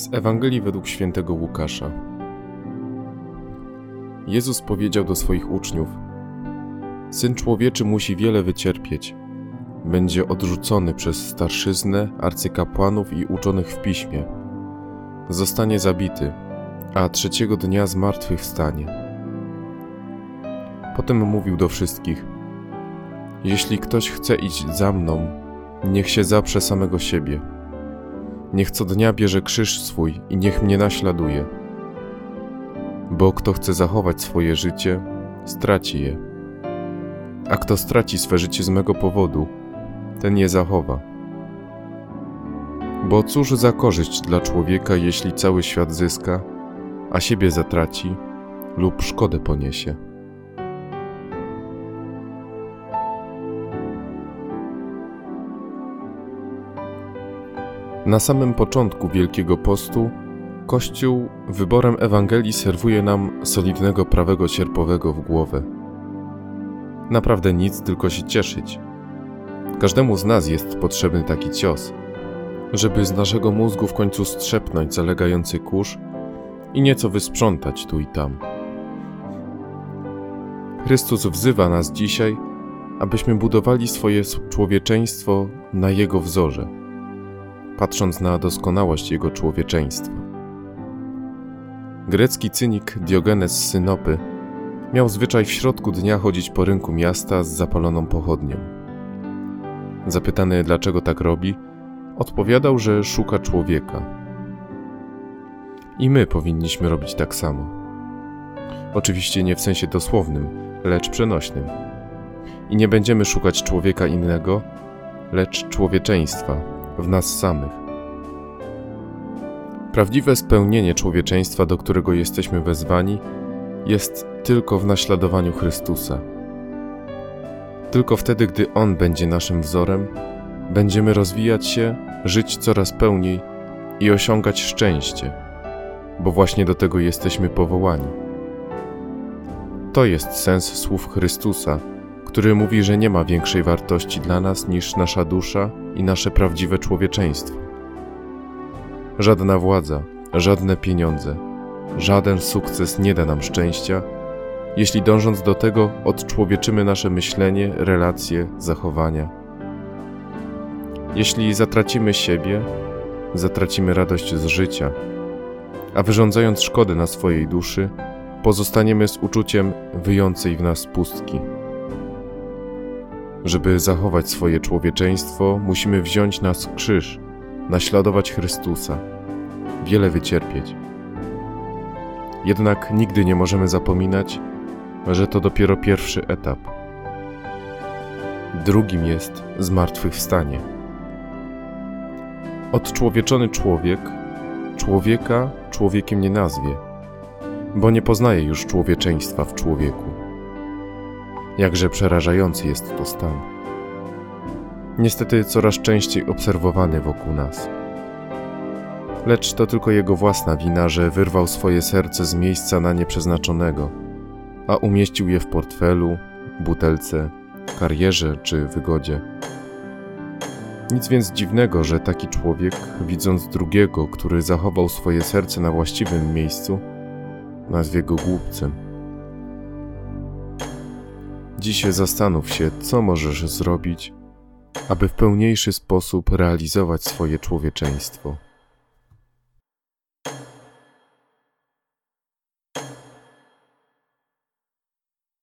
Z Ewangelii według świętego Łukasza. Jezus powiedział do swoich uczniów: Syn człowieczy musi wiele wycierpieć. Będzie odrzucony przez starszyznę, arcykapłanów i uczonych w piśmie. Zostanie zabity, a trzeciego dnia z martwych wstanie. Potem mówił do wszystkich: Jeśli ktoś chce iść za mną, niech się zaprze samego siebie Niech co dnia bierze krzyż swój i niech mnie naśladuje. Bo kto chce zachować swoje życie, straci je. A kto straci swe życie z mego powodu, ten je zachowa. Bo cóż za korzyść dla człowieka, jeśli cały świat zyska, a siebie zatraci lub szkodę poniesie? Na samym początku Wielkiego Postu Kościół wyborem Ewangelii serwuje nam solidnego prawego sierpowego w głowę. Naprawdę nic, tylko się cieszyć. Każdemu z nas jest potrzebny taki cios, żeby z naszego mózgu w końcu strzepnąć zalegający kurz i nieco wysprzątać tu i tam. Chrystus wzywa nas dzisiaj, abyśmy budowali swoje człowieczeństwo na Jego wzorze patrząc na doskonałość jego człowieczeństwa. Grecki cynik Diogenes Synopy miał zwyczaj w środku dnia chodzić po rynku miasta z zapaloną pochodnią. Zapytany dlaczego tak robi, odpowiadał, że szuka człowieka. I my powinniśmy robić tak samo. Oczywiście nie w sensie dosłownym, lecz przenośnym. I nie będziemy szukać człowieka innego, lecz człowieczeństwa, w nas samych. Prawdziwe spełnienie człowieczeństwa, do którego jesteśmy wezwani, jest tylko w naśladowaniu Chrystusa. Tylko wtedy, gdy On będzie naszym wzorem, będziemy rozwijać się, żyć coraz pełniej i osiągać szczęście, bo właśnie do tego jesteśmy powołani. To jest sens słów Chrystusa, który mówi, że nie ma większej wartości dla nas niż nasza dusza i nasze prawdziwe człowieczeństwo. Żadna władza, żadne pieniądze, żaden sukces nie da nam szczęścia, jeśli dążąc do tego odczłowieczymy nasze myślenie, relacje, zachowania. Jeśli zatracimy siebie, zatracimy radość z życia, a wyrządzając szkody na swojej duszy, pozostaniemy z uczuciem wyjącej w nas pustki. Żeby zachować swoje człowieczeństwo, musimy wziąć nas krzyż, naśladować Chrystusa, wiele wycierpieć. Jednak nigdy nie możemy zapominać, że to dopiero pierwszy etap. Drugim jest zmartwychwstanie. Odczłowieczony człowiek człowieka człowiekiem nie nazwie, bo nie poznaje już człowieczeństwa w człowieku. Jakże przerażający jest to stan. Niestety coraz częściej obserwowany wokół nas. Lecz to tylko jego własna wina, że wyrwał swoje serce z miejsca na nie przeznaczonego, a umieścił je w portfelu, butelce, karierze czy wygodzie. Nic więc dziwnego, że taki człowiek, widząc drugiego, który zachował swoje serce na właściwym miejscu, nazwie go głupcem. Dziś zastanów się, co możesz zrobić, aby w pełniejszy sposób realizować swoje człowieczeństwo.